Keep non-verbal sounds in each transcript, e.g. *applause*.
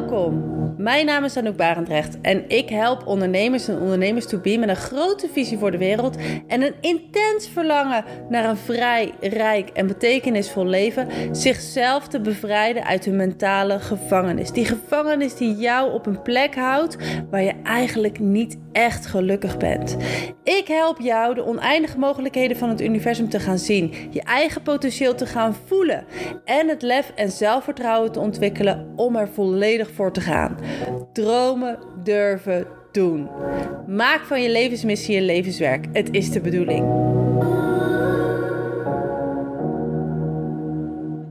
Welkom. Mijn naam is Anouk Barendrecht en ik help ondernemers en ondernemers to be met een grote visie voor de wereld en een intens verlangen naar een vrij, rijk en betekenisvol leven, zichzelf te bevrijden uit hun mentale gevangenis. Die gevangenis die jou op een plek houdt waar je eigenlijk niet echt gelukkig bent. Ik help jou de oneindige mogelijkheden van het universum te gaan zien, je eigen potentieel te gaan voelen en het lef en zelfvertrouwen te ontwikkelen om er volledig voor te gaan. Dromen durven doen. Maak van je levensmissie je levenswerk. Het is de bedoeling.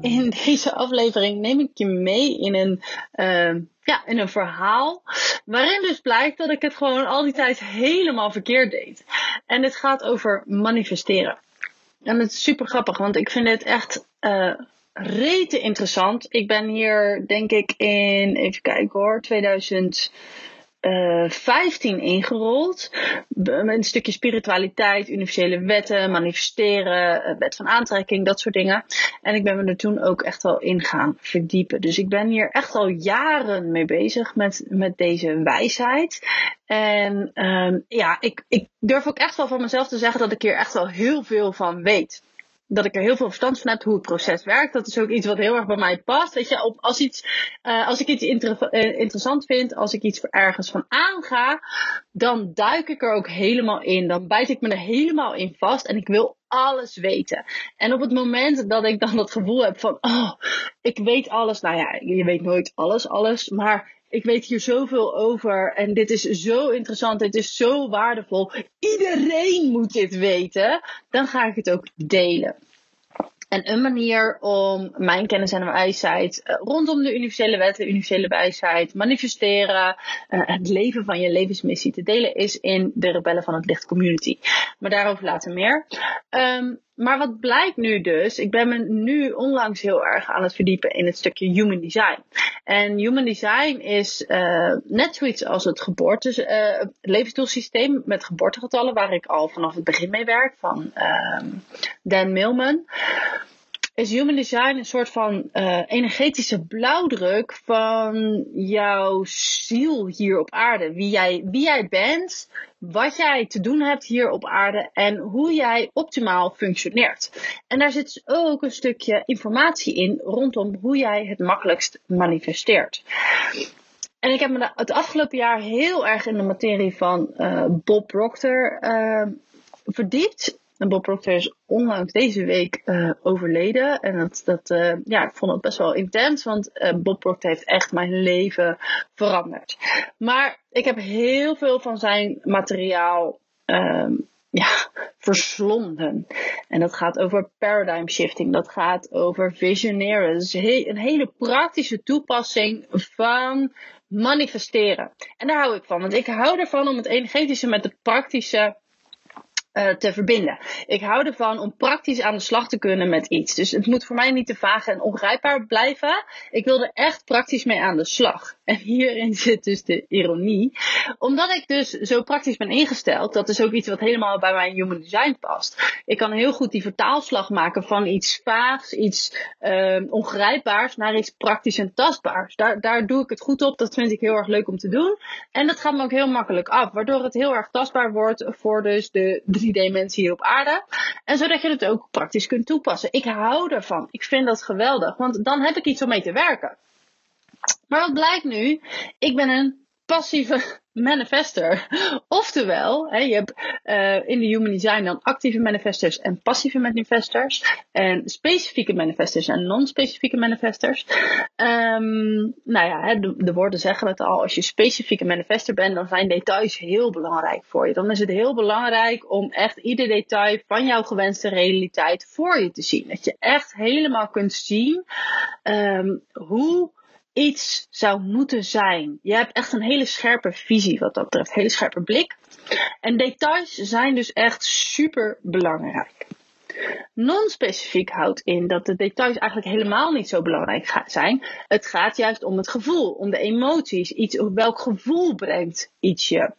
In deze aflevering neem ik je mee in een, uh, ja, in een verhaal. Waarin dus blijkt dat ik het gewoon al die tijd helemaal verkeerd deed. En het gaat over manifesteren. En het is super grappig, want ik vind het echt. Uh, rete interessant. Ik ben hier, denk ik, in, even kijken hoor, 2015 uh, ingerold. Een stukje spiritualiteit, universele wetten, manifesteren, eh, wet van aantrekking, dat soort dingen. En ik ben me er toen ook echt wel in gaan verdiepen. Dus ik ben hier echt al jaren mee bezig met, met deze wijsheid. En um, ja, ik, ik durf ook echt wel van mezelf te zeggen dat ik hier echt wel heel veel van weet dat ik er heel veel verstand van heb hoe het proces werkt. Dat is ook iets wat heel erg bij mij past. Weet je, op, als, iets, uh, als ik iets uh, interessant vind, als ik iets ergens van aanga, dan duik ik er ook helemaal in. Dan bijt ik me er helemaal in vast en ik wil alles weten. En op het moment dat ik dan dat gevoel heb van, oh, ik weet alles. Nou ja, je weet nooit alles, alles. Maar ik weet hier zoveel over en dit is zo interessant, dit is zo waardevol. Iedereen moet dit weten. Dan ga ik het ook delen. En een manier om mijn kennis en wijsheid uh, rondom de universele wet, de universele wijsheid, manifesteren, uh, het leven van je levensmissie te delen is in de Rebellen van het Licht community. Maar daarover later meer. Um, maar wat blijkt nu dus, ik ben me nu onlangs heel erg aan het verdiepen in het stukje human design. En human design is uh, net zoiets als het geboorte, uh, levensdoelsysteem met geboortegetallen, waar ik al vanaf het begin mee werk, van uh, Dan Millman is human design een soort van uh, energetische blauwdruk van jouw ziel hier op aarde. Wie jij, wie jij bent, wat jij te doen hebt hier op aarde en hoe jij optimaal functioneert. En daar zit ook een stukje informatie in rondom hoe jij het makkelijkst manifesteert. En ik heb me het afgelopen jaar heel erg in de materie van uh, Bob Proctor uh, verdiept. En Bob Proctor is onlangs deze week uh, overleden. En dat, dat uh, ja, ik vond het best wel intens, want uh, Bob Proctor heeft echt mijn leven veranderd. Maar ik heb heel veel van zijn materiaal um, ja, verslonden. En dat gaat over paradigm shifting, dat gaat over visioneren. Dus een hele praktische toepassing van manifesteren. En daar hou ik van, want ik hou ervan om het energetische met het praktische uh, te verbinden. Ik hou ervan om praktisch aan de slag te kunnen met iets. Dus het moet voor mij niet te vaag en ongrijpbaar blijven. Ik wil er echt praktisch mee aan de slag. En hierin *laughs* zit dus de ironie. Omdat ik dus zo praktisch ben ingesteld, dat is ook iets wat helemaal bij mijn human design past. Ik kan heel goed die vertaalslag maken van iets vaags, iets uh, ongrijpbaars naar iets praktisch en tastbaars. Daar, daar doe ik het goed op. Dat vind ik heel erg leuk om te doen. En dat gaat me ook heel makkelijk af, waardoor het heel erg tastbaar wordt voor dus de 3D-mensen hier op aarde. En zodat je het ook praktisch kunt toepassen. Ik hou ervan. Ik vind dat geweldig, want dan heb ik iets om mee te werken. Maar wat blijkt nu? Ik ben een passieve *laughs* manifester. Oftewel, je hebt uh, in de Human Design dan actieve manifestors en passieve manifestors. En specifieke manifestors en non-specifieke manifestors. Um, nou ja, de, de, woorden zeggen het al. Als je specifieke manifester bent, dan zijn details heel belangrijk voor je. Dan is het heel belangrijk om echt ieder detail van jouw gewenste realiteit voor je te zien. Dat je echt helemaal kunt zien um, hoe iets zou moeten zijn. Je hebt echt een hele scherpe visie wat dat betreft, hele scherpe blik. En details zijn dus echt super belangrijk. Non-specifiek houdt in dat de details eigenlijk helemaal niet zo belangrijk zijn. Het gaat juist om het gevoel, om de emoties. Iets, welk gevoel brengt ietsje.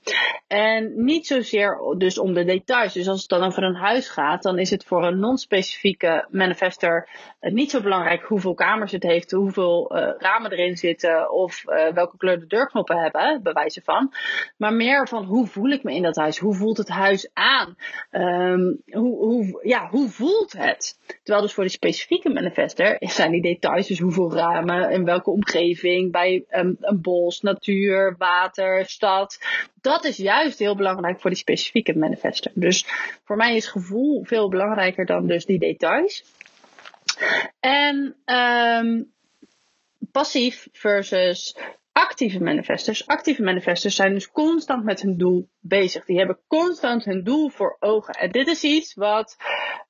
En niet zozeer dus om de details. Dus als het dan over een huis gaat, dan is het voor een non-specifieke manifester niet zo belangrijk hoeveel kamers het heeft, hoeveel uh, ramen erin zitten of uh, welke kleur de deurknoppen hebben, bij wijze van. Maar meer van hoe voel ik me in dat huis? Hoe voelt het huis aan? Um, hoe, hoe, ja, hoe voelt het? Terwijl dus voor die specifieke manifester zijn die details, dus hoeveel ramen, in welke omgeving, bij um, een bos, natuur, water, stad. Dat is juist heel belangrijk voor die specifieke manifester. Dus voor mij is gevoel veel belangrijker dan dus die details. En um, passief versus actieve manifestors. Actieve manifestors zijn dus constant met hun doel bezig. Die hebben constant hun doel voor ogen. En dit is iets wat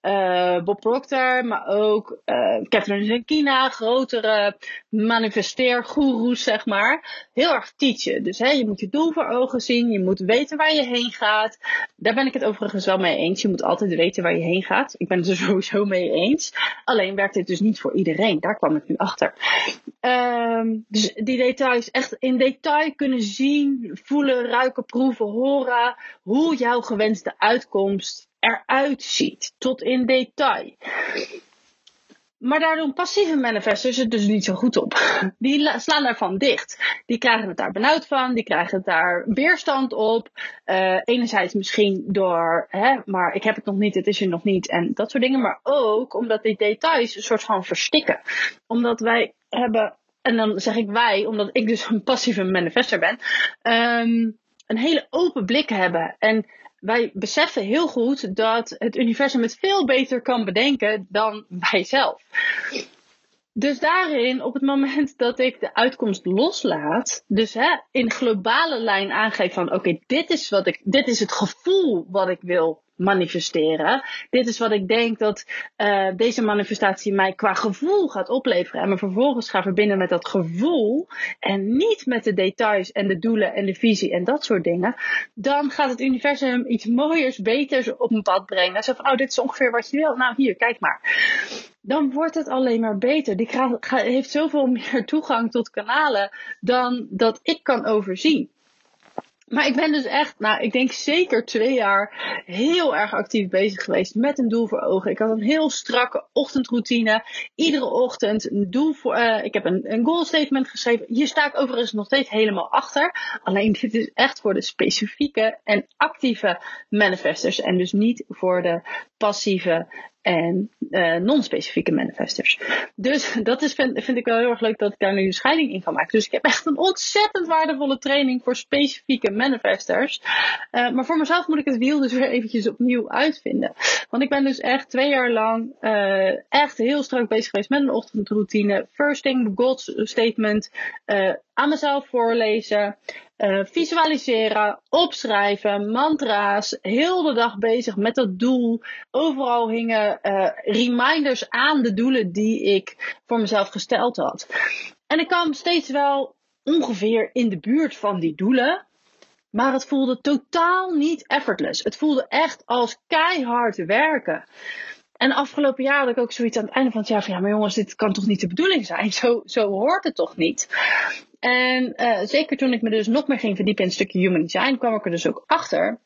uh, Bob Proctor, maar ook uh, Catherine Zenkina, grotere manifesteergoeroes, zeg maar, heel erg teachen. Dus hè, je moet je doel voor ogen zien, je moet weten waar je heen gaat. Daar ben ik het overigens wel mee eens. Je moet altijd weten waar je heen gaat. Ik ben het er *laughs* sowieso mee eens. Alleen werkt dit dus niet voor iedereen. Daar kwam ik nu achter. Um, dus die details echt in detail kunnen zien, voelen, ruiken, proeven, horen hoe jouw gewenste uitkomst eruit ziet. Tot in detail. Maar daar doen passieve manifestors het dus niet zo goed op. Die slaan daarvan dicht. Die krijgen het daar benauwd van. Die krijgen het daar weerstand op. Uh, enerzijds misschien door, hè, maar ik heb het nog niet, het is er nog niet. En dat soort dingen. Maar ook omdat die details een soort van verstikken. Omdat wij hebben en dan zeg ik wij, omdat ik dus een passieve manifester ben, um, een hele open blik hebben. En wij beseffen heel goed dat het universum het veel beter kan bedenken dan wij zelf. Dus daarin, op het moment dat ik de uitkomst loslaat, dus hè, in globale lijn aangeef van oké, dit is wat ik, dit is het gevoel wat ik wil manifesteren. Dit is wat ik denk dat uh, deze manifestatie mij qua gevoel gaat opleveren. En me vervolgens ga verbinden met dat gevoel. En niet met de details en de doelen en de visie en dat soort dingen. Dan gaat het universum iets mooiers, beters op een pad brengen. Zo oh, dit is ongeveer wat je wil. Nou, hier, kijk maar. Dan wordt het alleen maar beter. Die heeft zoveel *laughs* meer toegang tot kanalen dan dat ik kan overzien. Maar ik ben dus echt, nou, ik denk zeker twee jaar heel erg actief bezig geweest met een doel voor ogen. Ik had een heel strakke ochtendroutine. Iedere ochtend een doel voor. Uh, ik heb een, een goal statement geschreven. Hier sta ik overigens nog steeds helemaal achter. Alleen dit is echt voor de specifieke en actieve manifestors. En dus niet voor de passieve en uh, non-specifieke manifestors. Dus *laughs* dat is, vind, ik wel heel erg leuk dat ik daar nu een scheiding in kan maken. Dus ik heb echt een ontzettend waardevolle training voor specifieke manifestors. Uh, maar voor mezelf moet ik het wiel dus weer eventjes opnieuw uitvinden. Want ik ben dus echt twee jaar lang uh, echt heel strak bezig geweest met een ochtendroutine. First thing, God's statement. Aan mezelf voorlezen. Uh, visualiseren, opschrijven, mantra's, heel de dag bezig met dat doel. Overal hingen uh, reminders aan de doelen die ik voor mezelf gesteld had. En ik kwam steeds wel ongeveer in de buurt van die doelen. Maar het voelde totaal niet effortless. Het voelde echt als keihard werken. En afgelopen jaar had ik ook zoiets aan het einde van het jaar van ja, maar jongens, dit kan toch niet de bedoeling zijn? *laughs* Zo, zo hoort het toch niet? En uh, zeker toen ik me dus nog meer ging verdiepen in een stukje human design, kwam ik er dus ook achter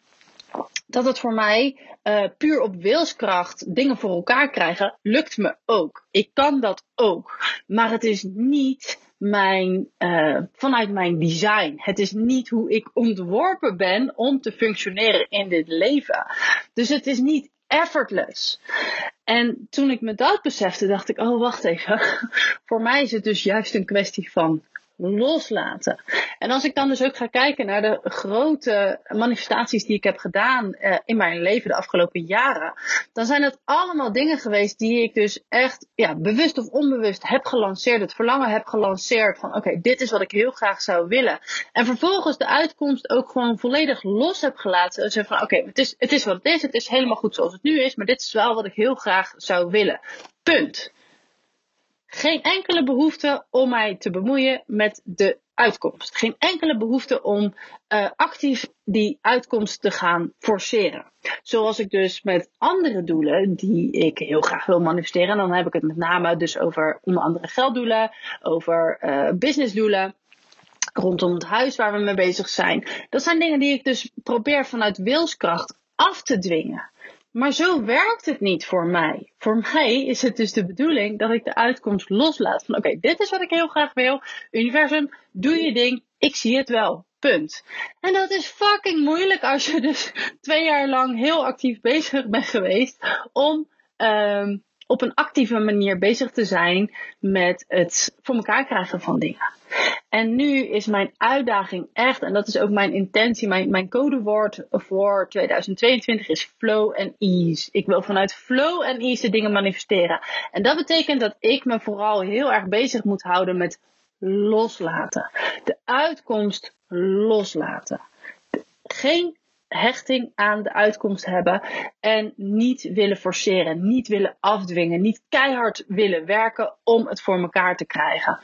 dat het voor mij uh, puur op wilskracht dingen voor elkaar krijgen, lukt me ook. Ik kan dat ook. Maar het is niet mijn, uh, vanuit mijn design. Het is niet hoe ik ontworpen ben om te functioneren in dit leven. Dus het is niet effortless. En toen ik me dat besefte, dacht ik: oh, wacht even. *laughs* Voor mij is het dus juist een kwestie van loslaten. En als ik dan dus ook ga kijken naar de grote manifestaties die ik heb gedaan eh, in mijn leven de afgelopen jaren, dan zijn het allemaal dingen geweest die ik dus echt ja, bewust of onbewust heb gelanceerd, het verlangen heb gelanceerd van oké, dit is wat ik heel graag zou willen. En vervolgens de uitkomst ook gewoon volledig los heb gelaten. Van oké, het, is, het is wat het is, het is helemaal goed zoals het nu is, maar dit is wel wat ik heel graag zou willen. Punt geen enkele behoefte om mij te bemoeien met de uitkomst. Geen enkele behoefte om uh, actief die uitkomst te gaan forceren. Zoals ik dus met andere doelen die ik heel graag wil manifesteren. En dan heb ik het met name dus over onder andere gelddoelen, over uh, businessdoelen rondom het huis waar we mee bezig zijn. Dat zijn dingen die ik dus probeer vanuit wilskracht af te dwingen. Maar zo werkt het niet voor mij. Voor mij is het dus de bedoeling dat ik de uitkomst loslaat. Van oké, dit is wat ik heel graag wil. Universum, doe je ding. Ik zie het wel. Punt. En dat is fucking moeilijk als je dus *laughs* twee jaar lang heel actief bezig bent geweest om um, op een actieve manier bezig te zijn met het voor elkaar krijgen van dingen. En nu is mijn uitdaging echt, en dat is ook mijn intentie, mijn, mijn codewoord voor 2022 is flow en ease. Ik wil vanuit flow en ease de dingen manifesteren. En dat betekent dat ik me vooral heel erg bezig moet houden met loslaten. De uitkomst loslaten. Geen hechting aan de uitkomst hebben en niet willen forceren, niet willen afdwingen, niet keihard willen werken om het voor elkaar te krijgen.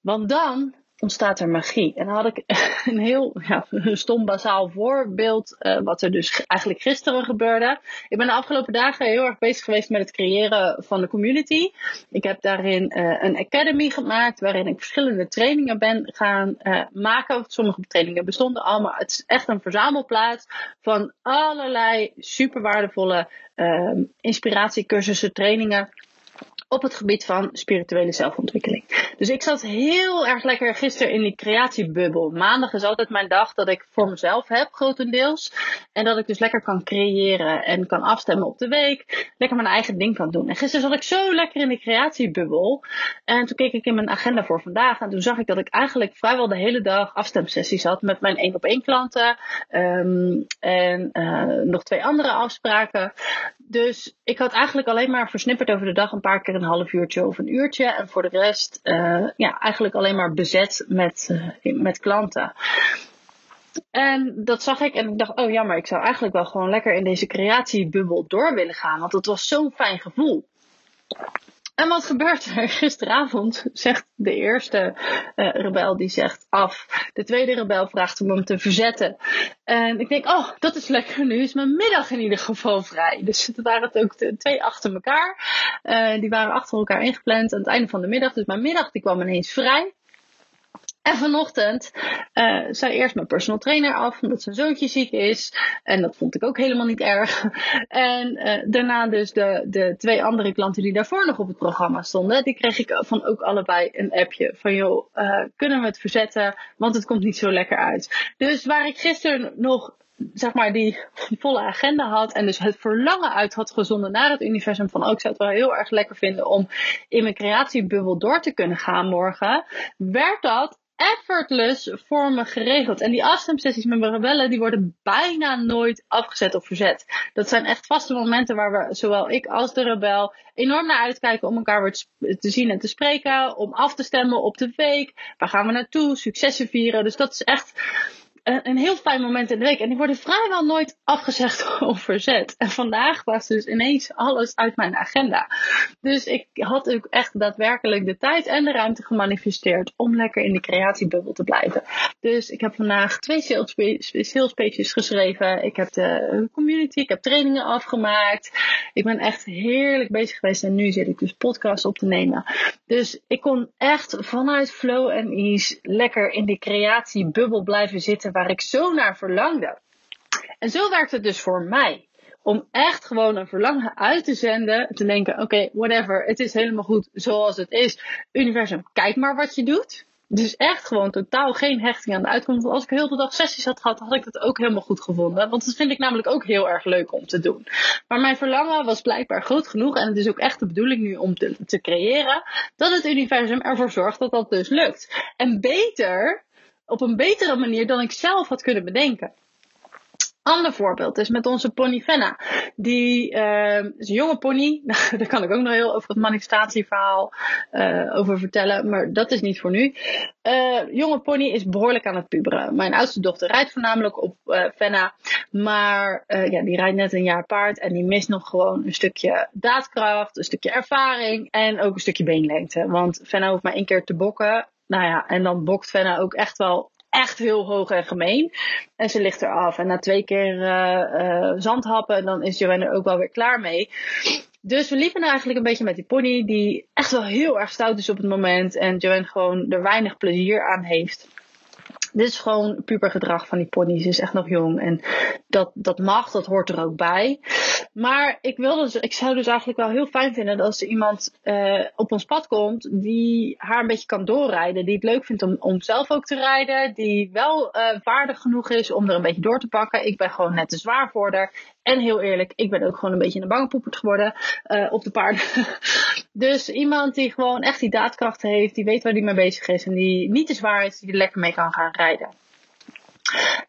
Want dan ontstaat er magie. En dan had ik *laughs* een heel ja, stom bazaal voorbeeld, uh, wat er dus eigenlijk gisteren gebeurde. Ik ben de afgelopen dagen heel erg bezig geweest met het creëren van de community. Ik heb daarin uh, een academy gemaakt, waarin ik verschillende trainingen ben gaan uh, maken. Sommige trainingen bestonden al, maar het is echt een verzamelplaats van allerlei super waardevolle inspiratiecursussen, trainingen op het gebied van spirituele zelfontwikkeling. Dus ik zat heel erg lekker gisteren in die creatiebubbel. Maandag is altijd mijn dag dat ik voor mezelf heb, grotendeels. En dat ik dus lekker kan creëren en kan afstemmen op de week. Lekker mijn eigen ding kan doen. En gisteren zat ik zo lekker in die creatiebubbel. En toen keek ik in mijn agenda voor vandaag. En toen zag ik dat ik eigenlijk vrijwel de hele dag afstemsessies had met mijn één op één klanten. Um, en uh, nog twee andere afspraken. Dus ik had eigenlijk alleen maar versnipperd over de dag een paar keer een half uurtje of een uurtje. En voor de rest, uh, ja, eigenlijk alleen maar bezet met, uh, met klanten. En dat zag ik en ik dacht, oh ja, maar ik zou eigenlijk wel gewoon lekker in deze creatiebubbel door willen gaan. Want het was zo'n fijn gevoel. En wat gebeurt er? *laughs* Gisteravond zegt de eerste uh, rebel die zegt af. De tweede rebel vraagt om hem te verzetten. En ik denk, oh, dat is lekker. Nu is mijn middag in ieder geval vrij. Dus het *laughs* waren het ook twee achter elkaar. Uh, die waren achter elkaar ingepland aan het einde van de middag. Dus mijn middag die kwam ineens vrij. En vanochtend uh, zei eerst mijn personal trainer af omdat zijn zoontje ziek is. En dat vond ik ook helemaal niet erg. *laughs* En uh, daarna dus de, de twee andere klanten die daarvoor nog op het programma stonden. Die kreeg ik van ook allebei een appje. Van joh, uh, kunnen we het verzetten? Want het komt niet zo lekker uit. Dus waar ik gisteren nog zeg maar, die, die, volle agenda had. En dus het verlangen uit had gezonden naar het universum. Van ook oh, zou het wel heel erg lekker vinden om in mijn creatiebubbel door te kunnen gaan morgen. Werd dat effortless voor me geregeld. En die afstemsessies met mijn rebellen, die worden bijna nooit afgezet of verzet. Dat zijn echt vaste momenten waar we, zowel ik als de rebel, enorm naar uitkijken om elkaar weer te zien en te spreken. Om af te stemmen op de week. Waar gaan we naartoe? Successen vieren. Dus dat is echt een, heel fijn moment in de week. En die worden vrijwel nooit afgezegd *laughs* of verzet. En vandaag was dus ineens alles uit mijn agenda. Dus ik had ook echt daadwerkelijk de tijd en de ruimte gemanifesteerd om lekker in de creatiebubbel te blijven. Dus ik heb vandaag twee sales pages geschreven. Ik heb de community, ik heb trainingen afgemaakt. Ik ben echt heerlijk bezig geweest en nu zit ik dus podcast op te nemen. Dus ik kon echt vanuit flow en ease lekker in die creatiebubbel blijven zitten waar ik zo naar verlangde. En zo werkt het dus voor mij. Om echt gewoon een verlangen uit te zenden. Te denken, oké, whatever. Het is helemaal goed zoals het is. Universum, kijk maar wat je doet. Dus echt gewoon totaal geen hechting aan de uitkomst. Want als ik heel de dag sessies had gehad, had ik dat ook helemaal goed gevonden. Want dat vind ik namelijk ook heel erg leuk om te doen. Maar mijn verlangen was blijkbaar groot genoeg. En het is ook echt de bedoeling nu om te, te creëren. Dat het universum ervoor zorgt dat dat dus lukt. En beter op een betere manier dan ik zelf had kunnen bedenken. Ander voorbeeld is met onze pony Fenna. Die uh, is een jonge pony. *laughs* Daar kan ik ook nog heel over het manifestatieverhaal uh, over vertellen. Maar dat is niet voor nu. Uh, jonge pony is behoorlijk aan het puberen. Mijn oudste dochter rijdt voornamelijk op uh, Fenna. Maar ja, die rijdt net een jaar paard. En die mist nog gewoon een stukje daadkracht. Een stukje ervaring. En ook een stukje beenlengte. Want Fenna hoeft maar één keer te bokken nou ja, en dan bokt Fenna ook echt wel echt heel hoog en gemeen. En ze ligt eraf. En na twee keer uh, zandhappen, dan is Joanne er ook wel weer klaar mee. Dus we liepen eigenlijk een beetje met die pony, die echt wel heel erg stout is op het moment. En Joanne gewoon er weinig plezier aan heeft. Dit is gewoon pubergedrag van die pony. Ze is echt nog jong. En dat, dat mag, dat hoort er ook bij. Maar ik, wil dus, ik zou dus eigenlijk wel heel fijn vinden als er iemand uh, op ons pad komt die haar een beetje kan doorrijden. Die het leuk vindt om, om zelf ook te rijden. Die wel uh, vaardig genoeg is om er een beetje door te pakken. Ik ben gewoon net te zwaar voor haar. En heel eerlijk, ik ben ook gewoon een beetje een bangepoepert geworden uh, op de paarden. *laughs* dus iemand die gewoon echt die daadkracht heeft, die weet waar die mee bezig is en die niet te zwaar is, die er lekker mee kan gaan rijden.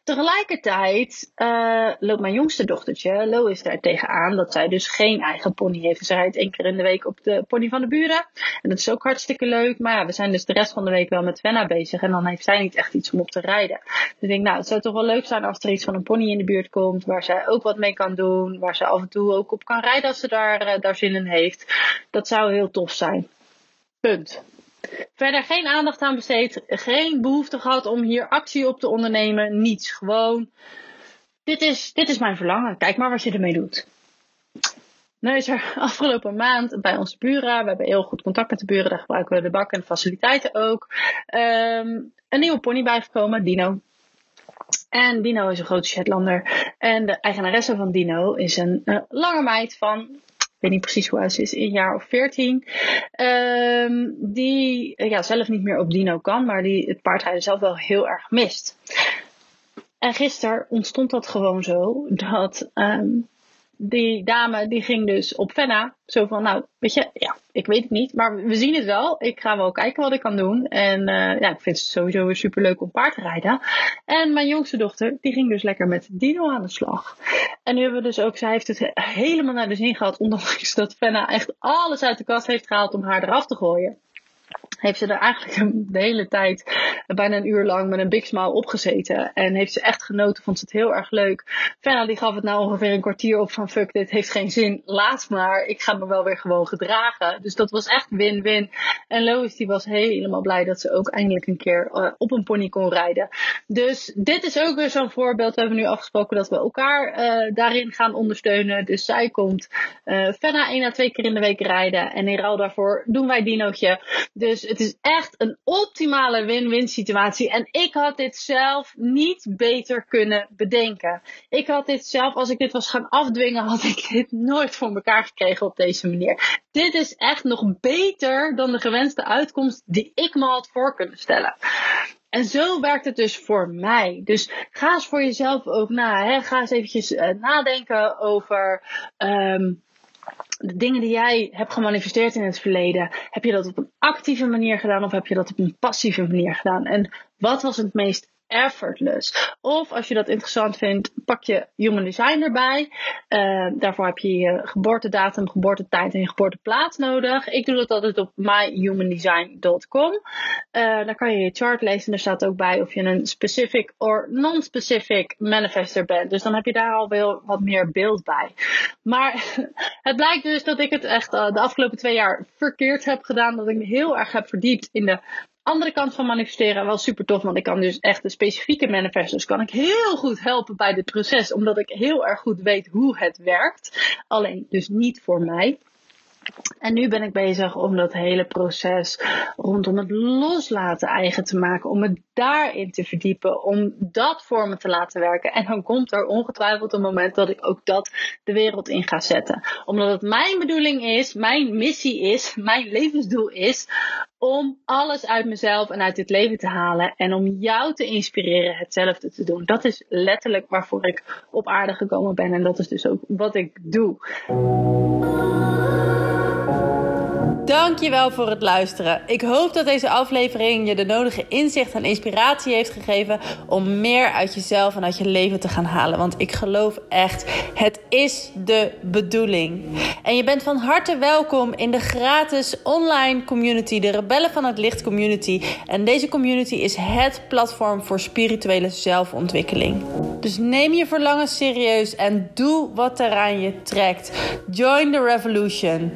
Tegelijkertijd uh, loopt mijn jongste dochtertje, Lois, daar tegenaan dat zij dus geen eigen pony heeft. Ze rijdt één keer in de week op de pony van de buren. En dat is ook hartstikke leuk. Maar ja, we zijn dus de rest van de week wel met Venna bezig. En dan heeft zij niet echt iets om op te rijden. Dus ik denk, nou, het zou toch wel leuk zijn als er iets van een pony in de buurt komt. Waar zij ook wat mee kan doen. Waar ze af en toe ook op kan rijden als ze daar, uh, daar zin in heeft. Dat zou heel tof zijn. Punt. Verder geen aandacht aan besteed, geen behoefte gehad om hier actie op te ondernemen, niets. Gewoon, dit is, dit is mijn verlangen, kijk maar wat je ermee doet. Nu is er *laughs* afgelopen maand bij onze buren, we hebben heel goed contact met de buren, daar gebruiken we de bak en de faciliteiten ook, um, een nieuwe pony bijgekomen, Dino. En Dino is een grote Shetlander. En de eigenaresse van Dino is een uh, lange meid van weet niet precies hoe oud ze is, een jaar of veertien. Um, die ja, zelf niet meer op dino kan, maar die het paardrijden zelf wel heel erg mist. En gisteren ontstond dat gewoon zo dat um, die dame die ging dus op Fenna. Zo van, nou, weet je, ja, ik weet het niet. Maar we zien het wel. Ik ga wel kijken wat ik kan doen. En uh, ja, ik vind het sowieso weer super leuk om paard te rijden. En mijn jongste dochter, die ging dus lekker met Dino aan de slag. En nu hebben we dus ook, zij heeft het helemaal naar de zin gehad. Ondanks dat Fenna echt alles uit de kast heeft gehaald om haar eraf te gooien heeft ze er eigenlijk de hele tijd, bijna een uur lang, met een big smile opgezeten. En heeft ze echt genoten, vond ze het heel erg leuk. Fenna die gaf het nou ongeveer een kwartier op van fuck, dit heeft geen zin, laat maar. Ik ga me wel weer gewoon gedragen. Dus dat was echt win-win. En Lois die was helemaal blij dat ze ook eindelijk een keer uh, op een pony kon rijden. Dus dit is ook weer zo'n voorbeeld. We hebben nu afgesproken dat we elkaar uh, daarin gaan ondersteunen. Dus zij komt uh, Fenna één à twee keer in de week rijden. En in ruil daarvoor doen wij Dinootje. Dus het is echt een optimale win-win situatie. En ik had dit zelf niet beter kunnen bedenken. Ik had dit zelf, als ik dit was gaan afdwingen, *laughs* had ik dit nooit voor elkaar gekregen op deze manier. Dit is echt nog beter dan de gewenste uitkomst die ik me had voor kunnen stellen. En zo werkt het dus voor mij. Dus ga eens voor jezelf ook na. Hè? Ga eens eventjes uh, nadenken over. Um, de dingen die jij hebt gemanifesteerd in het verleden, heb je dat op een actieve manier gedaan of heb je dat op een passieve manier gedaan? En wat was het meest effortless. Of als je dat interessant vindt, pak je Human Design erbij. Uh, daarvoor heb je je geboortedatum, geboortetijd en je geboorteplaats nodig. Ik doe dat altijd op myhumandesign.com. Uh, dan kan je je chart lezen en er staat ook bij of je een specific or non-specific manifester bent. Dus dan heb je daar al wel wat meer beeld bij. Maar *laughs* het blijkt dus dat ik het echt uh, de afgelopen twee jaar verkeerd heb gedaan. Dat ik me heel erg heb verdiept in de andere kant van manifesteren wel super tof, want ik kan dus echt de specifieke manifestors kan ik heel goed helpen bij dit proces, omdat ik heel erg goed weet hoe het werkt. Alleen dus niet voor mij. En nu ben ik bezig om dat hele proces rondom het loslaten eigen te maken. Om me daarin te verdiepen. Om dat voor me te laten werken. En dan komt er ongetwijfeld een moment dat ik ook dat de wereld in ga zetten. Omdat het mijn bedoeling is, mijn missie is, mijn levensdoel is. Om alles uit mezelf en uit dit leven te halen. En om jou te inspireren hetzelfde te doen. Dat is letterlijk waarvoor ik op aarde gekomen ben. En dat is dus ook wat ik doe. Dankjewel voor het luisteren. Ik hoop dat deze aflevering je de nodige inzicht en inspiratie heeft gegeven om meer uit jezelf en uit je leven te gaan halen. Want ik geloof echt, het is de bedoeling. En je bent van harte welkom in de gratis online community, de Rebellen van het Licht community. En deze community is het platform voor spirituele zelfontwikkeling. Dus neem je verlangen serieus en doe wat er aan je trekt. Join the revolution.